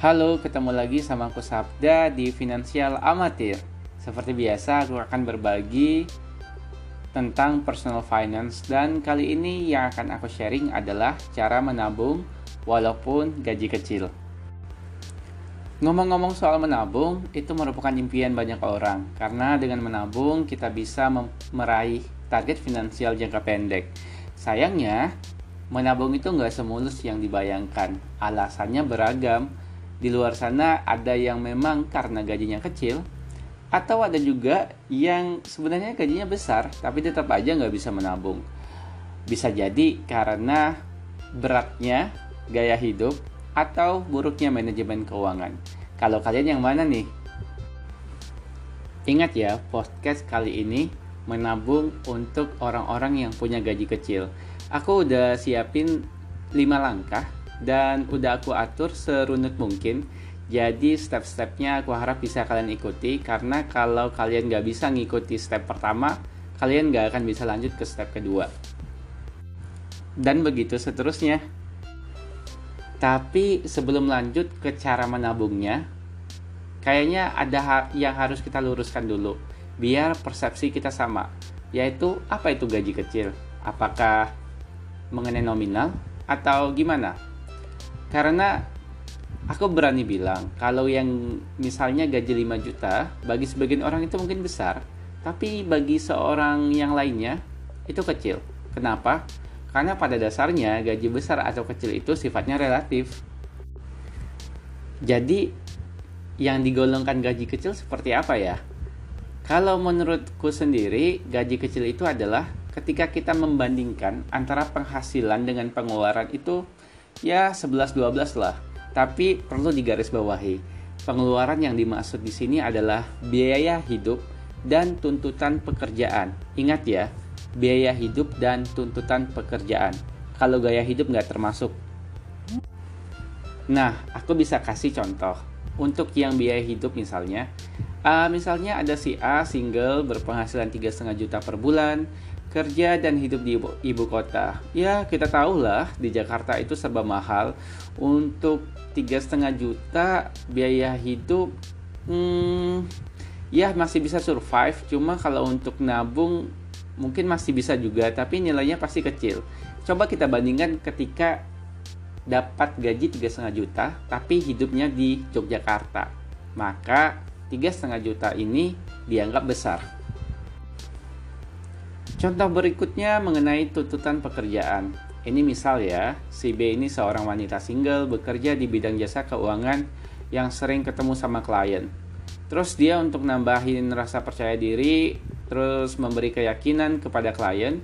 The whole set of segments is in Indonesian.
Halo, ketemu lagi sama aku Sabda di Finansial Amatir. Seperti biasa, aku akan berbagi tentang personal finance dan kali ini yang akan aku sharing adalah cara menabung walaupun gaji kecil. Ngomong-ngomong soal menabung, itu merupakan impian banyak orang karena dengan menabung kita bisa meraih target finansial jangka pendek. Sayangnya, menabung itu nggak semulus yang dibayangkan. Alasannya beragam, di luar sana ada yang memang karena gajinya kecil atau ada juga yang sebenarnya gajinya besar tapi tetap aja nggak bisa menabung. Bisa jadi karena beratnya gaya hidup atau buruknya manajemen keuangan. Kalau kalian yang mana nih? Ingat ya podcast kali ini menabung untuk orang-orang yang punya gaji kecil. Aku udah siapin 5 langkah dan udah aku atur serunut mungkin. Jadi step-stepnya aku harap bisa kalian ikuti. Karena kalau kalian nggak bisa ngikuti step pertama kalian nggak akan bisa lanjut ke step kedua. Dan begitu seterusnya. Tapi sebelum lanjut ke cara menabungnya kayaknya ada yang harus kita luruskan dulu. Biar persepsi kita sama. Yaitu apa itu gaji kecil? Apakah mengenai nominal atau gimana karena aku berani bilang kalau yang misalnya gaji 5 juta bagi sebagian orang itu mungkin besar, tapi bagi seorang yang lainnya itu kecil. Kenapa? Karena pada dasarnya gaji besar atau kecil itu sifatnya relatif. Jadi yang digolongkan gaji kecil seperti apa ya? Kalau menurutku sendiri, gaji kecil itu adalah ketika kita membandingkan antara penghasilan dengan pengeluaran itu ya 11-12 lah. Tapi perlu digarisbawahi, pengeluaran yang dimaksud di sini adalah biaya hidup dan tuntutan pekerjaan. Ingat ya, biaya hidup dan tuntutan pekerjaan. Kalau gaya hidup nggak termasuk. Nah, aku bisa kasih contoh. Untuk yang biaya hidup misalnya, uh, misalnya ada si A single berpenghasilan 3,5 juta per bulan, kerja dan hidup di ibu, ibu kota. Ya, kita tahu lah di Jakarta itu serba mahal. Untuk tiga setengah juta biaya hidup, hmm, ya masih bisa survive. Cuma kalau untuk nabung mungkin masih bisa juga, tapi nilainya pasti kecil. Coba kita bandingkan ketika dapat gaji tiga setengah juta, tapi hidupnya di Yogyakarta, maka tiga setengah juta ini dianggap besar Contoh berikutnya mengenai tuntutan pekerjaan. Ini misal ya, si B ini seorang wanita single bekerja di bidang jasa keuangan yang sering ketemu sama klien. Terus dia untuk nambahin rasa percaya diri, terus memberi keyakinan kepada klien,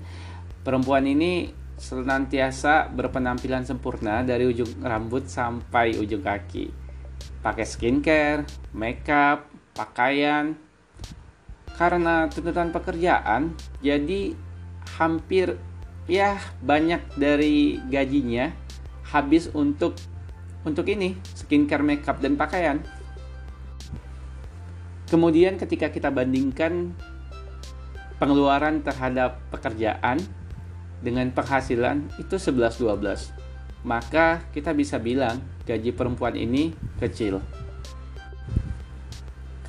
perempuan ini senantiasa berpenampilan sempurna dari ujung rambut sampai ujung kaki. Pakai skincare, makeup, pakaian, karena tuntutan pekerjaan jadi hampir ya banyak dari gajinya habis untuk untuk ini skincare makeup dan pakaian. Kemudian ketika kita bandingkan pengeluaran terhadap pekerjaan dengan penghasilan itu 11-12 maka kita bisa bilang gaji perempuan ini kecil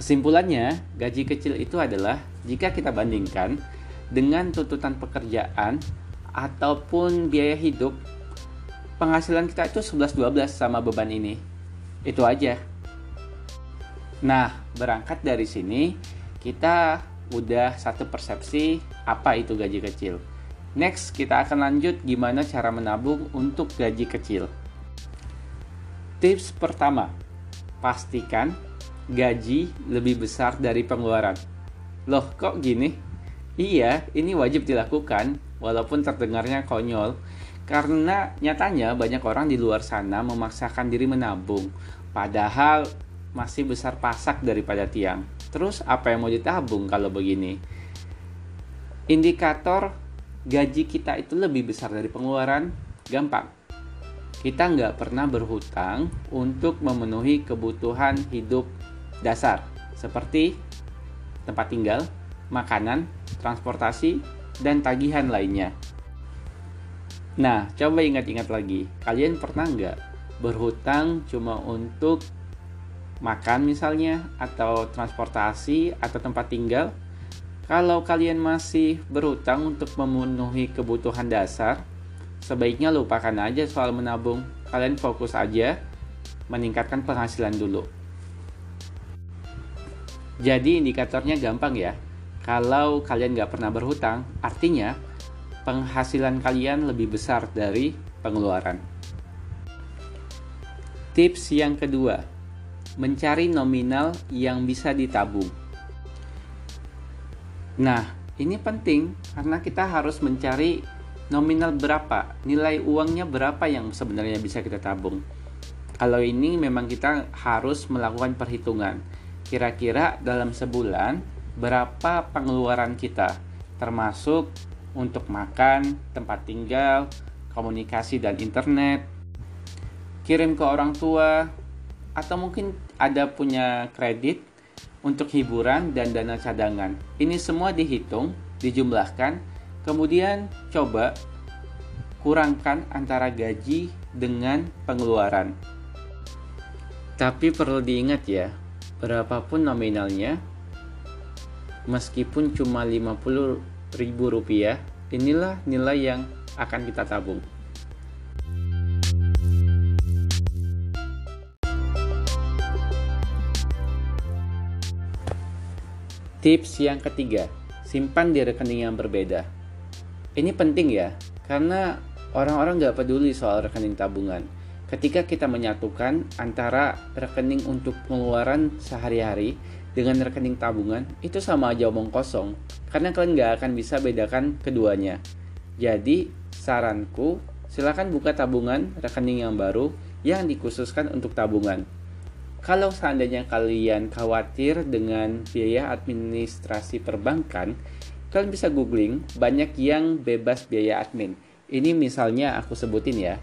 Kesimpulannya, gaji kecil itu adalah jika kita bandingkan dengan tuntutan pekerjaan ataupun biaya hidup, penghasilan kita itu 11-12 sama beban ini. Itu aja. Nah, berangkat dari sini, kita udah satu persepsi apa itu gaji kecil. Next, kita akan lanjut gimana cara menabung untuk gaji kecil. Tips pertama, pastikan gaji lebih besar dari pengeluaran. Loh, kok gini? Iya, ini wajib dilakukan, walaupun terdengarnya konyol, karena nyatanya banyak orang di luar sana memaksakan diri menabung, padahal masih besar pasak daripada tiang. Terus apa yang mau ditabung kalau begini? Indikator gaji kita itu lebih besar dari pengeluaran, gampang. Kita nggak pernah berhutang untuk memenuhi kebutuhan hidup dasar seperti tempat tinggal, makanan, transportasi, dan tagihan lainnya. Nah, coba ingat-ingat lagi, kalian pernah nggak berhutang cuma untuk makan misalnya, atau transportasi, atau tempat tinggal. Kalau kalian masih berhutang untuk memenuhi kebutuhan dasar, sebaiknya lupakan aja soal menabung. Kalian fokus aja meningkatkan penghasilan dulu. Jadi indikatornya gampang ya. Kalau kalian nggak pernah berhutang, artinya penghasilan kalian lebih besar dari pengeluaran. Tips yang kedua, mencari nominal yang bisa ditabung. Nah, ini penting karena kita harus mencari nominal berapa, nilai uangnya berapa yang sebenarnya bisa kita tabung. Kalau ini memang kita harus melakukan perhitungan. Kira-kira dalam sebulan berapa pengeluaran kita, termasuk untuk makan, tempat tinggal, komunikasi dan internet, kirim ke orang tua, atau mungkin ada punya kredit untuk hiburan dan dana cadangan. Ini semua dihitung, dijumlahkan, Kemudian coba kurangkan antara gaji dengan pengeluaran. Tapi perlu diingat ya, berapapun nominalnya, meskipun cuma 50 ribu rupiah, inilah nilai yang akan kita tabung. Tips yang ketiga, simpan di rekening yang berbeda. Ini penting ya, karena orang-orang nggak peduli soal rekening tabungan. Ketika kita menyatukan antara rekening untuk pengeluaran sehari-hari dengan rekening tabungan, itu sama aja omong kosong. Karena kalian nggak akan bisa bedakan keduanya. Jadi, saranku, silakan buka tabungan rekening yang baru yang dikhususkan untuk tabungan. Kalau seandainya kalian khawatir dengan biaya administrasi perbankan, kalian bisa googling banyak yang bebas biaya admin. Ini misalnya aku sebutin ya,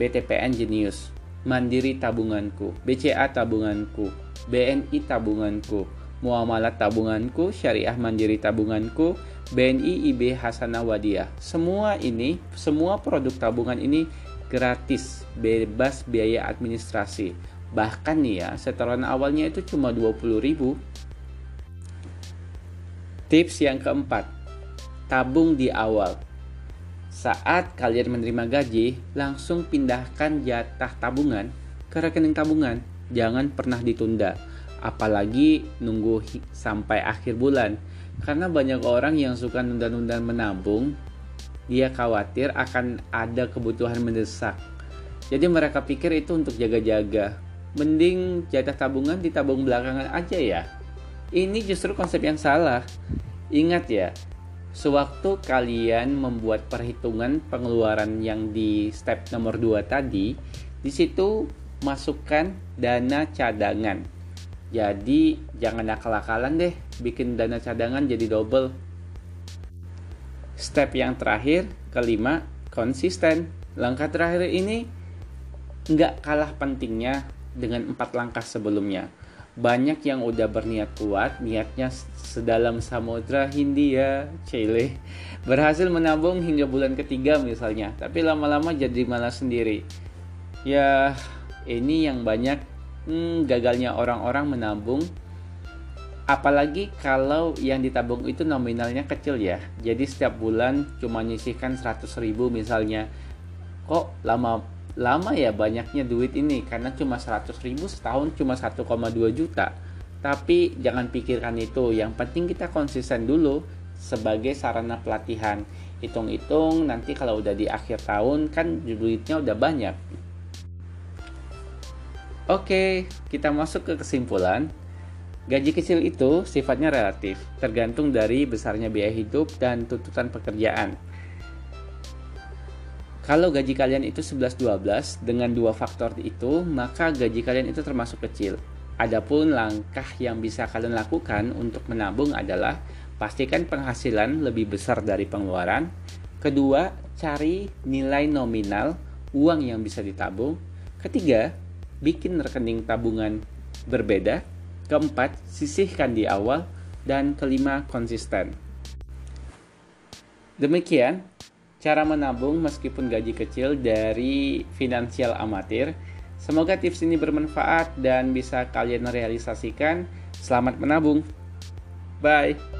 BTPN Genius, Mandiri Tabunganku, BCA Tabunganku, BNI Tabunganku, Muamalat Tabunganku, Syariah Mandiri Tabunganku, BNI IB Hasanah Wadiyah. Semua ini, semua produk tabungan ini gratis, bebas biaya administrasi. Bahkan nih ya, setoran awalnya itu cuma 20.000 Tips yang keempat, tabung di awal. Saat kalian menerima gaji, langsung pindahkan jatah tabungan ke rekening tabungan. Jangan pernah ditunda, apalagi nunggu sampai akhir bulan. Karena banyak orang yang suka nunda-nunda menabung, dia khawatir akan ada kebutuhan mendesak. Jadi mereka pikir itu untuk jaga-jaga. Mending jatah tabungan ditabung belakangan aja ya. Ini justru konsep yang salah. Ingat ya, sewaktu kalian membuat perhitungan pengeluaran yang di step nomor 2 tadi, di situ masukkan dana cadangan. Jadi jangan akal-akalan deh bikin dana cadangan jadi double. Step yang terakhir, kelima, konsisten. Langkah terakhir ini nggak kalah pentingnya dengan empat langkah sebelumnya banyak yang udah berniat kuat, niatnya sedalam samudra Hindia, Chile, berhasil menabung hingga bulan ketiga misalnya, tapi lama-lama jadi malas sendiri. Ya, ini yang banyak hmm, gagalnya orang-orang menabung. Apalagi kalau yang ditabung itu nominalnya kecil ya. Jadi setiap bulan cuma nyisihkan 100 ribu misalnya. Kok lama lama ya banyaknya duit ini karena cuma 100 ribu setahun cuma 1,2 juta tapi jangan pikirkan itu yang penting kita konsisten dulu sebagai sarana pelatihan hitung-hitung nanti kalau udah di akhir tahun kan duitnya udah banyak Oke, kita masuk ke kesimpulan. Gaji kecil itu sifatnya relatif, tergantung dari besarnya biaya hidup dan tuntutan pekerjaan. Kalau gaji kalian itu 11-12 dengan dua faktor itu, maka gaji kalian itu termasuk kecil. Adapun langkah yang bisa kalian lakukan untuk menabung adalah pastikan penghasilan lebih besar dari pengeluaran. Kedua, cari nilai nominal uang yang bisa ditabung. Ketiga, bikin rekening tabungan berbeda. Keempat, sisihkan di awal. Dan kelima, konsisten. Demikian Cara menabung meskipun gaji kecil dari finansial amatir. Semoga tips ini bermanfaat dan bisa kalian realisasikan. Selamat menabung. Bye.